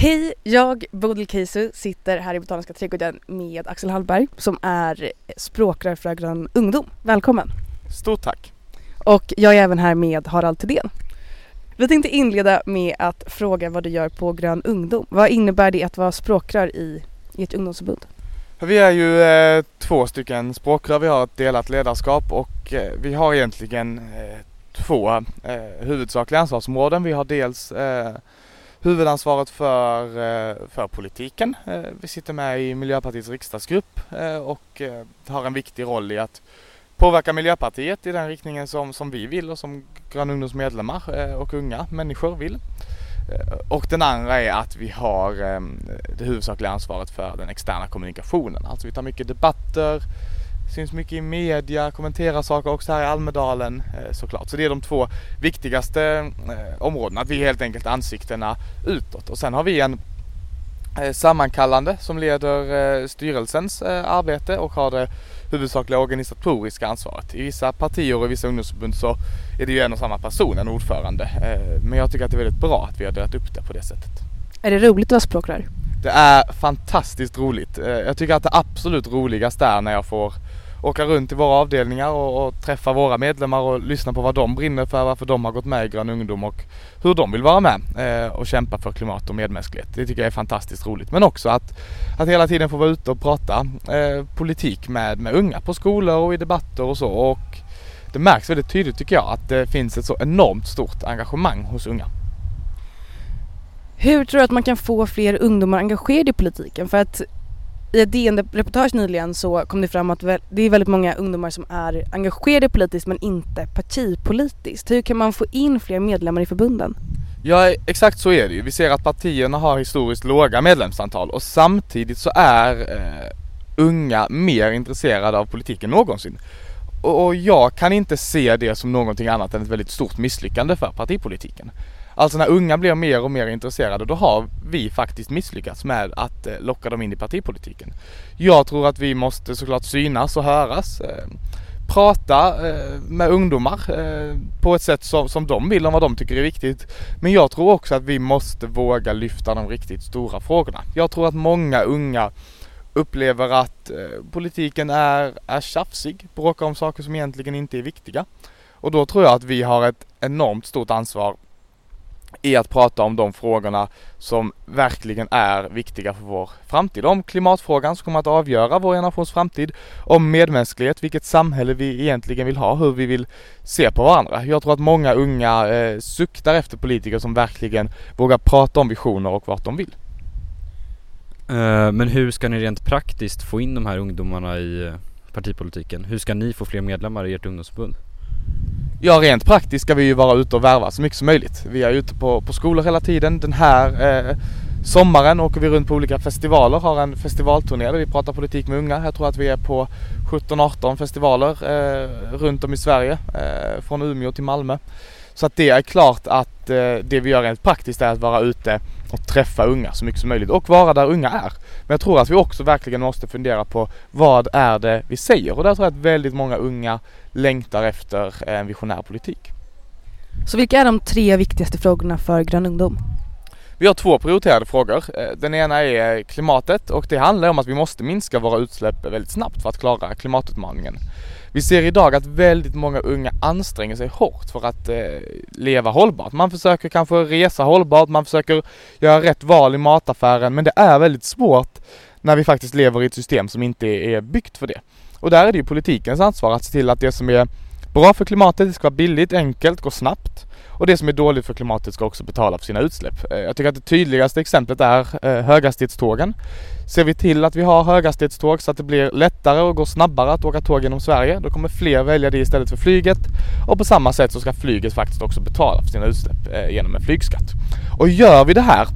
Hej, jag Bodil Keisu sitter här i Botaniska trädgården med Axel Hallberg som är språkrör för Grön Ungdom. Välkommen! Stort tack! Och jag är även här med Harald Thedéen. Vi tänkte inleda med att fråga vad du gör på Grön Ungdom. Vad innebär det att vara språkrör i, i ett ungdomsförbund? Vi är ju eh, två stycken språkrör, vi har ett delat ledarskap och eh, vi har egentligen eh, två eh, huvudsakliga ansvarsområden. Vi har dels eh, huvudansvaret för, eh, för politiken. Eh, vi sitter med i Miljöpartiets riksdagsgrupp eh, och har en viktig roll i att påverka Miljöpartiet i den riktningen som, som vi vill och som Grön Ungdoms medlemmar och unga människor vill. Och den andra är att vi har det huvudsakliga ansvaret för den externa kommunikationen. Alltså vi tar mycket debatter, syns mycket i media, kommenterar saker också här i Almedalen eh, såklart. Så det är de två viktigaste eh, områdena, att vi är helt enkelt ansiktena utåt. Och sen har vi en eh, sammankallande som leder styrelsens arbete och har det huvudsakliga organisatoriska ansvaret. I vissa partier och vissa ungdomsförbund så är det ju en och samma person, en ordförande. Men jag tycker att det är väldigt bra att vi har delat upp det på det sättet. Är det roligt att vara språkrör? Det är fantastiskt roligt. Jag tycker att det absolut roligaste är när jag får åka runt i våra avdelningar och, och, träffa våra medlemmar och lyssna på vad de brinner för, varför de har gått med i Grön Ungdom och hur de vill vara med eh, och kämpa för klimat och medmänsklighet. Det tycker jag är fantastiskt roligt. Men också att, att hela tiden få vara ute och prata eh, politik med, med unga på skolor och i debatter och så. Och det märks väldigt tydligt tycker jag att det finns ett så enormt stort engagemang hos unga. Hur tror du att man kan få fler ungdomar engagerade i politiken? För att i ett DN-reportage nyligen så kom det fram att det är väldigt många ungdomar som är engagerade politiskt men inte partipolitiskt. Hur kan man få in fler medlemmar i förbunden? Ja exakt så är det ju. Vi ser att partierna har historiskt låga medlemsantal och samtidigt så är eh, unga mer intresserade av politiken någonsin. Och, och jag kan inte se det som någonting annat än ett väldigt stort misslyckande för partipolitiken. Alltså när unga blir mer och mer intresserade då har vi faktiskt misslyckats med att eh, locka dem in i partipolitiken. Jag tror att vi måste såklart synas och höras. Eh, prata eh, med ungdomar på ett sätt som, som de vill om vad de tycker är viktigt. Men jag tror också att vi måste våga lyfta de riktigt stora frågorna. Jag tror att många unga upplever att politiken är, är tjafsig, bråkar om saker som egentligen inte är viktiga. Och då tror jag att vi har ett enormt stort ansvar i att prata om de frågorna som verkligen är viktiga för vår framtid. Om klimatfrågan som kommer att avgöra vår generations framtid. Om medmänsklighet, vilket samhälle vi egentligen vill ha, hur vi vill se på varandra. Jag tror att många unga eh, suktar efter politiker som verkligen vågar prata om visioner och vart de vill. Eh, men hur ska ni rent praktiskt få in de här ungdomarna i eh, partipolitiken? Hur ska ni få fler medlemmar i ert ungdomsförbund? Ja rent praktiskt ska vi ju vara ute och värva så mycket som möjligt. Vi är ute på, på skolor hela tiden. Den här eh, sommaren åker vi runt på olika festivaler, har en festivalturné där vi pratar politik med unga. Jag tror att vi är på 17-18 festivaler eh, runt om i Sverige, eh, från Umeå till Malmö. Så att det är klart att eh, det vi gör rent praktiskt är att vara ute och träffa unga så mycket som möjligt och vara där unga är. Men jag tror att vi också verkligen måste fundera på vad är det vi säger och där tror jag att väldigt många unga längtar efter en visionär politik. Så vilka är de tre viktigaste frågorna för Grön Ungdom? Vi har två prioriterade frågor. Eh, den ena är klimatet och det handlar om att vi måste minska våra utsläpp väldigt snabbt för att klara klimatutmaningen. Vi ser idag att väldigt många unga anstränger sig hårt för att eh, leva hållbart. Man försöker kanske resa hållbart, man försöker göra rätt val i mataffären men det är väldigt svårt när vi faktiskt lever i ett system som inte är byggt för det. Och där är det ju politikens ansvar att se till att det som är bra för klimatet, det ska vara billigt, enkelt, gå snabbt. Och det som är dåligt för klimatet ska också betala för sina utsläpp. Eh, jag tycker att det tydligaste exemplet är eh, höghastighetstågen. Ser vi till att vi har höghastighetståg så att det blir lättare och går snabbare att åka tåg genom Sverige, då kommer fler välja det istället för flyget. Och på samma sätt så ska flyget faktiskt också betala för sina utsläpp eh, genom en flygskatt. Och gör vi det här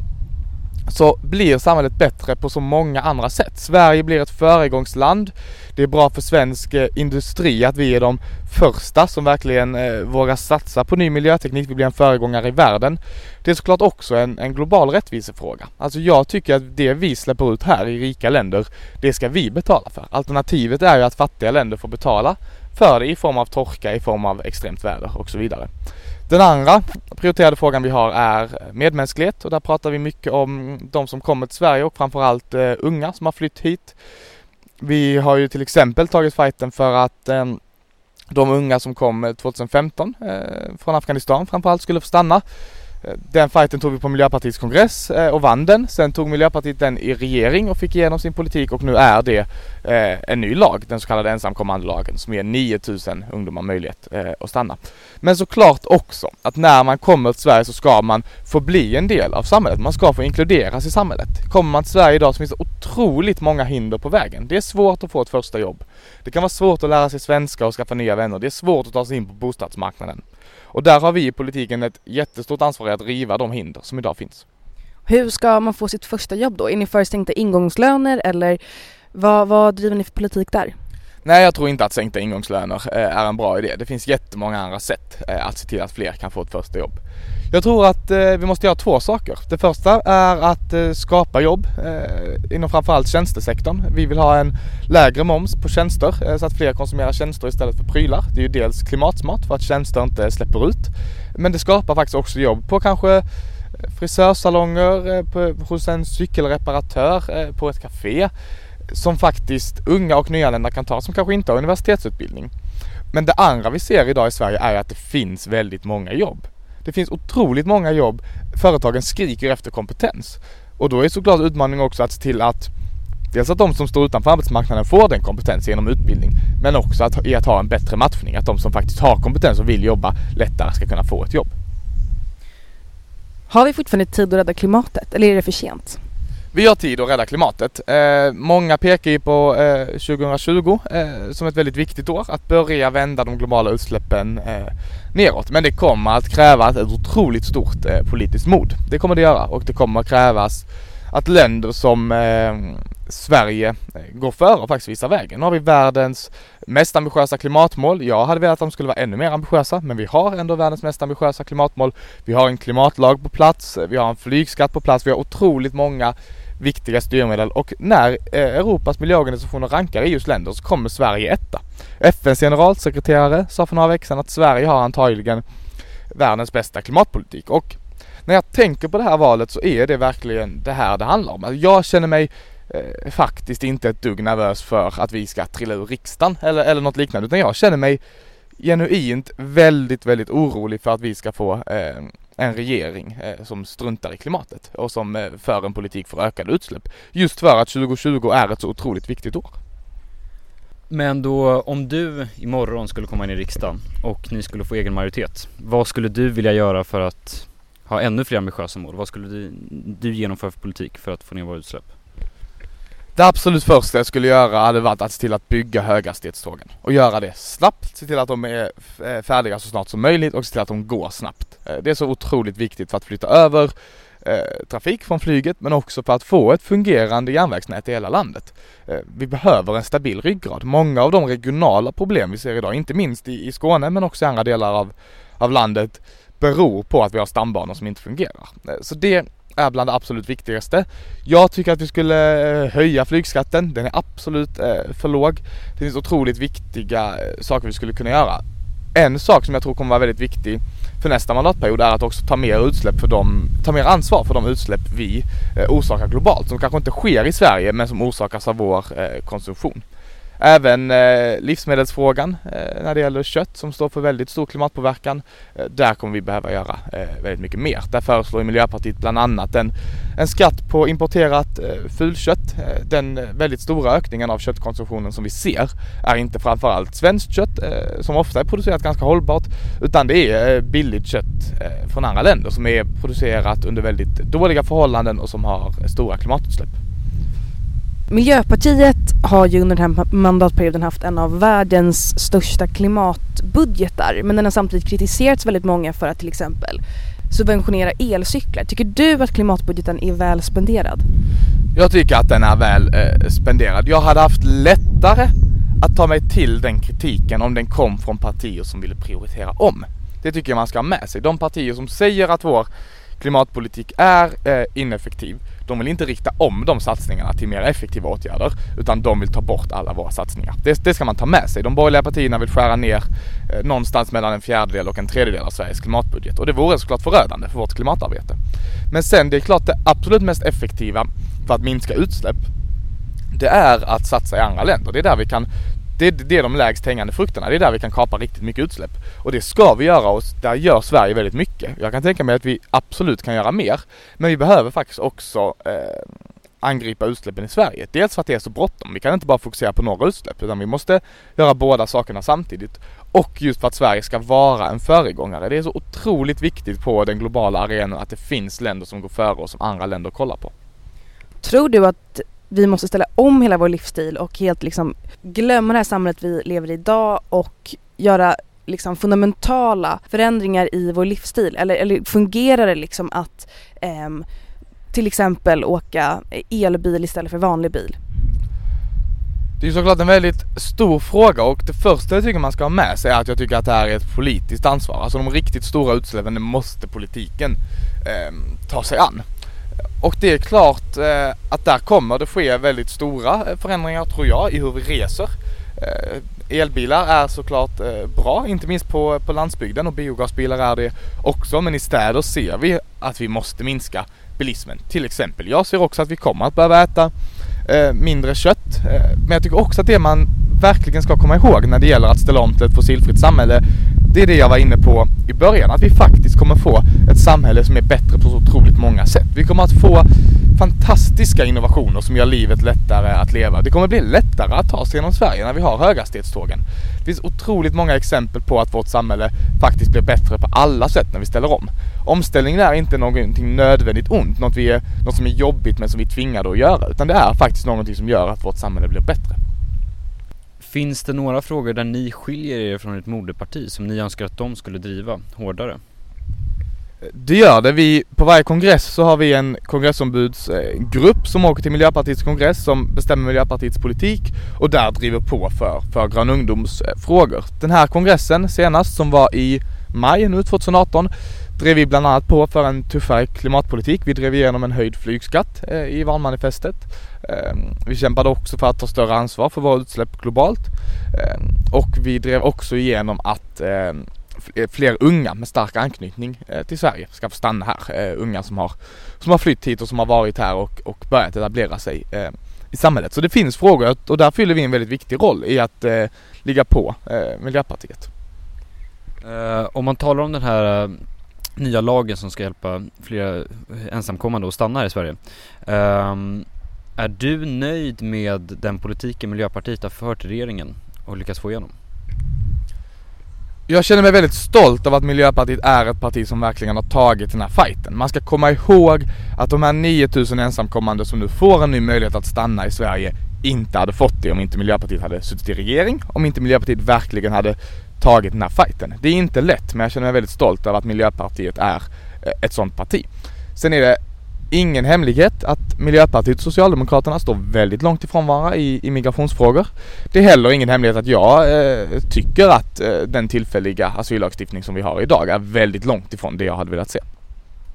så blir samhället bättre på så många andra sätt. Sverige blir ett föregångsland. Det är bra för svensk eh, industri att vi är de första som verkligen eh, vågar satsa på ny miljöteknik. Vi blir en föregångare i världen. Det är såklart också en, en global rättvisefråga. Alltså jag tycker att det vi släpper ut här i rika länder, det ska vi betala för. Alternativet är ju att fattiga länder får betala för det i form av torka, i form av extremt väder och så vidare. Den andra prioriterade frågan vi har är medmänsklighet och där pratar vi mycket om de som kommer till Sverige och framförallt eh, unga som har flytt hit. Vi har ju till exempel tagit fighten för att eh, de unga som kom eh, 2015 eh, från Afghanistan framförallt skulle få stanna. Eh, den fighten tog vi på Miljöpartiets kongress eh, och vann den. Sen tog Miljöpartiet den i regering och fick igenom sin politik och nu är det eh, en ny lag, den så kallade ensamkommandelagen som ger 9000 ungdomar möjlighet att stanna. Men såklart också att när man kommer till Sverige så ska man få bli en del av samhället. Man ska få inkluderas i samhället. Kommer man till Sverige idag så finns det otroligt många hinder på vägen. Det är svårt att få ett första jobb. Det kan vara svårt att lära sig svenska och skaffa nya vänner. Det är svårt att ta sig in på bostadsmarknaden. Och där har vi i politiken ett jättestort ansvar i att riva de hinder som idag finns. Hur ska man få sitt första jobb då? Är ni först tänkta ingångslöner eller vad, vad driver ni för politik där? Nej, jag tror inte att sänkta ingångslöner eh, är en bra idé. Det finns jättemånga andra sätt eh, att se till att fler kan få ett första jobb. Jag tror att eh, vi måste göra två saker. Det första är att skapa jobb inom framförallt tjänstesektorn. Vi vill ha en lägre moms på tjänster så att fler konsumerar tjänster istället för prylar. Det är ju dels klimatsmart för att tjänster inte släpper ut. Men det skapar faktiskt också jobb på kanske frisörsalonger, på, hos en cykelreparatör, på ett café som faktiskt unga och nyanlända kan ta som kanske inte har universitetsutbildning. Men det andra vi ser idag i Sverige är att det finns väldigt många jobb. Det finns otroligt många jobb. Företagen skriker efter kompetens. Och då är såklart utmaningen också att se till att dels att de som står utanför arbetsmarknaden får den kompetensen genom utbildning. Men också att, i att ha en bättre matchning. Att de som faktiskt har kompetens och vill jobba lättare ska kunna få ett jobb. Har vi fortfarande tid att rädda klimatet eller är det för sent? Vi har tid att rädda klimatet. Eh, många pekar ju på eh, 2020 eh, som ett väldigt viktigt år att börja vända de globala utsläppen eh, neråt. Men det kommer att krävas ett otroligt stort eh, politiskt mod. Det kommer det göra och det kommer att krävas att länder som eh, Sverige eh, går före och faktiskt visar vägen. Nu har vi världens mest ambitiösa klimatmål. Jag hade velat att de skulle vara ännu mer ambitiösa, men vi har ändå världens mest ambitiösa klimatmål. Vi har en klimatlag på plats, vi har en flygskatt på plats, vi har otroligt många viktiga styrmedel och när eh, Europas miljöorganisationer rankar EUs länder så kommer Sverige etta. FNs generalsekreterare sa för några veckor sedan att Sverige har antagligen världens bästa klimatpolitik och när jag tänker på det här valet så är det verkligen det här det handlar om. Alltså, jag känner mig eh, faktiskt inte ett dugg nervös för att vi ska trilla ur riksdagen eller, eller något liknande utan jag känner mig genuint väldigt, väldigt orolig för att vi ska få eh, en regering eh, som struntar i klimatet och som eh, för en politik för ökade utsläpp. Just för att 2020 är ett så otroligt viktigt år. Men då om du imorgon skulle komma in i riksdagen och ni skulle få egen majoritet, vad skulle du vilja göra för att ha ännu fler ambitiösa mål? Vad skulle du, du genomföra för politik för att få ner våra utsläpp? Det absolut första jag skulle göra hade varit att se till att bygga höghastighetstågen och göra det snabbt, se till att de är eh, färdiga så snart som möjligt och se till att de går snabbt. Eh, det är så otroligt viktigt för att flytta över eh, trafik från flyget men också för att få ett fungerande järnvägsnät i hela landet. Vi behöver en stabil ryggrad. Många av de regionala problem vi ser idag, inte minst i, Skåne men också i andra delar av, av landet, beror på att vi har stambanor som inte fungerar. Så det är bland det absolut viktigaste. Jag tycker att vi skulle eh, höja flygskatten. Den är absolut eh, för låg. Det finns otroligt viktiga eh, saker vi skulle kunna göra. En sak som jag tror kommer vara väldigt viktig för nästa mandatperiod är att också ta mer utsläpp för dem, ta mer ansvar för de utsläpp vi orsakar globalt som kanske inte sker i Sverige men som orsakas av vår konsumtion. Även eh, livsmedelsfrågan eh, när det gäller kött som står för väldigt stor klimatpåverkan. Eh, där kommer vi behöva göra eh, väldigt mycket mer. Där föreslår Miljöpartiet bland annat en, en skatt på importerat eh, fulkött. Eh, den eh, väldigt stora ökningen av köttkonsumtionen som vi ser är inte framförallt svenskt kött eh, som ofta är producerat ganska hållbart utan det är eh, billigt kött eh, från andra länder som är producerat under väldigt dåliga förhållanden och som har stora klimatutsläpp. Miljöpartiet har ju under den här mandatperioden haft en av världens största klimatbudgetar men den har samtidigt kritiserats väldigt många för att till exempel subventionera elcyklar. Tycker du att klimatbudgeten är väl spenderad? Jag tycker att den är väl eh, spenderad. Jag hade haft lättare att ta mig till den kritiken om den kom från partier som ville prioritera om. Det tycker jag man ska ha med sig. De partier som säger att vår klimatpolitik är eh, ineffektiv. De vill inte rikta om de satsningarna till mer effektiva åtgärder utan de vill ta bort alla våra satsningar. Det, det ska man ta med sig. De borgerliga partierna vill skära ner eh, någonstans mellan en fjärdedel och en tredjedel av Sveriges klimatbudget och det vore såklart förödande för vårt klimatarbete. Men sen det är klart det absolut mest effektiva för att minska utsläpp det är att satsa i andra länder. Det är där vi kan det, det är de lägst hängande frukterna. Det är där vi kan kapa riktigt mycket utsläpp. Och det ska vi göra och där gör Sverige väldigt mycket. Jag kan tänka mig att vi absolut kan göra mer. Men vi behöver faktiskt också eh, angripa utsläppen i Sverige. Dels för att det är så bråttom. Vi kan inte bara fokusera på några utsläpp utan vi måste göra båda sakerna samtidigt. Och just för att Sverige ska vara en föregångare. Det är så otroligt viktigt på den globala arenan att det finns länder som går före och som andra länder kollar på. Tror du att vi måste ställa om hela vår livsstil och helt liksom glömma det här samhället vi lever i idag och göra liksom fundamentala förändringar i vår livsstil? Eller, eller fungerar det liksom att eh, till exempel åka elbil istället för vanlig bil? Det är såklart en väldigt stor fråga och det första jag tycker man ska ha med sig är att jag tycker att det här är ett politiskt ansvar. Alltså de riktigt stora utsläppen, det måste politiken eh, ta sig an. Och det är klart eh, att där kommer det ske väldigt stora eh, förändringar tror jag i hur vi reser. Eh, elbilar är såklart eh, bra, inte minst på, på landsbygden och biogasbilar är det också. Men i städer ser vi att vi måste minska bilismen. Till exempel, jag ser också att vi kommer att behöva äta eh, mindre kött. Eh, men jag tycker också att det man verkligen ska komma ihåg när det gäller att ställa om till ett fossilfritt samhälle det är det jag var inne på i början, att vi faktiskt kommer få ett samhälle som är bättre på så otroligt många sätt. Vi kommer att få fantastiska innovationer som gör livet lättare att leva. Det kommer bli lättare att ta sig genom Sverige när vi har höghastighetstågen. Det finns otroligt många exempel på att vårt samhälle faktiskt blir bättre på alla sätt när vi ställer om. Omställningen är inte någonting nödvändigt ont, något, vi är, något som är jobbigt men som vi är tvingade att göra, utan det är faktiskt någonting som gör att vårt samhälle blir bättre. Finns det några frågor där ni skiljer er från ett moderparti som ni önskar att de skulle driva hårdare? Det gör det. Vi, på varje kongress så har vi en kongressombudsgrupp som åker till Miljöpartiets kongress som bestämmer Miljöpartiets politik och där driver på för, för Grön Ungdoms frågor. Den här kongressen senast som var i maj nu 2018 drev vi bland annat på för en tuffare klimatpolitik. Vi drev igenom en höjd flygskatt eh, i valmanifestet. Ehm, vi kämpade också för att ta större ansvar för våra utsläpp globalt. Ehm, och vi drev också igenom att ehm, eh, fler unga med stark anknytning eh, till Sverige ska få stanna här. Unga som har, som har flytt hit och som har varit här och, och börjat etablera sig i samhället. Så det finns frågor och där fyller vi en väldigt viktig roll i att ligga på Miljöpartiet. om man talar om den här nya lagen som ska hjälpa flera ensamkommande att stanna här i Sverige. Um, är du nöjd med den politiken Miljöpartiet har fört i regeringen och lyckats få igenom? Jag känner mig väldigt stolt av att Miljöpartiet är ett parti som verkligen har tagit den här fighten. Man ska komma ihåg att de här 9000 ensamkommande som nu får en ny möjlighet att stanna i Sverige inte hade fått det om inte Miljöpartiet hade suttit i regering, om inte Miljöpartiet verkligen hade tagit den här fighten. Det är inte lätt men jag känner mig väldigt stolt över att Miljöpartiet är eh, ett sånt parti. Sen är det ingen hemlighet att Miljöpartiet och Socialdemokraterna står väldigt långt ifrån varandra i, i migrationsfrågor. Det är heller ingen hemlighet att jag eh, tycker att eh, den tillfälliga asyllagstiftning som vi har idag är väldigt långt ifrån det jag hade velat se.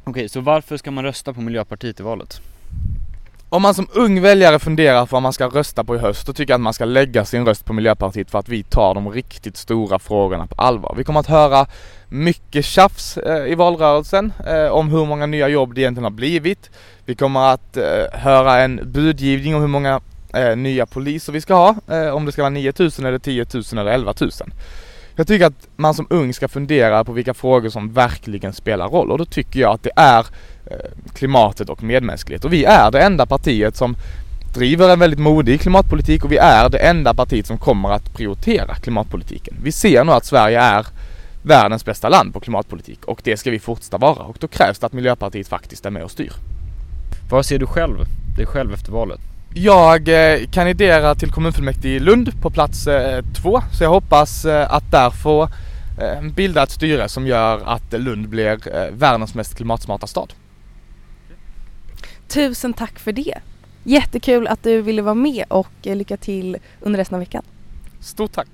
Okej, så varför ska man rösta på Miljöpartiet i valet? Om man som ung väljare funderar på vad man ska rösta på i höst, då tycker jag att man ska lägga sin röst på Miljöpartiet för att vi tar de riktigt stora frågorna på allvar. Vi kommer att höra mycket tjafs eh, i valrörelsen eh, om hur många nya jobb det egentligen har blivit. Vi kommer att eh, höra en budgivning om hur många nya poliser vi ska ha, om det ska vara 9000 eller 10 000 eller 11 000. Jag tycker att man som ung ska fundera på vilka frågor som verkligen spelar roll och då tycker jag att det är klimatet och medmänsklighet. Och vi är det enda partiet som driver en väldigt modig klimatpolitik och vi är det enda partiet som kommer att prioritera klimatpolitiken. Vi ser nu att Sverige är världens bästa land på klimatpolitik och det ska vi fortsätta vara och då krävs det att Miljöpartiet faktiskt är med och styr. Vad ser du själv, dig själv efter valet? Jag eh, kandiderar till kommunfullmäktige i Lund på plats eh, två så jag hoppas eh, att där få bilda ett styre som gör att Lund blir världens mest klimatsmarta stad. Tusen tack för det! Jättekul att du ville vara med och eh, lycka till under resten av veckan. Stort tack!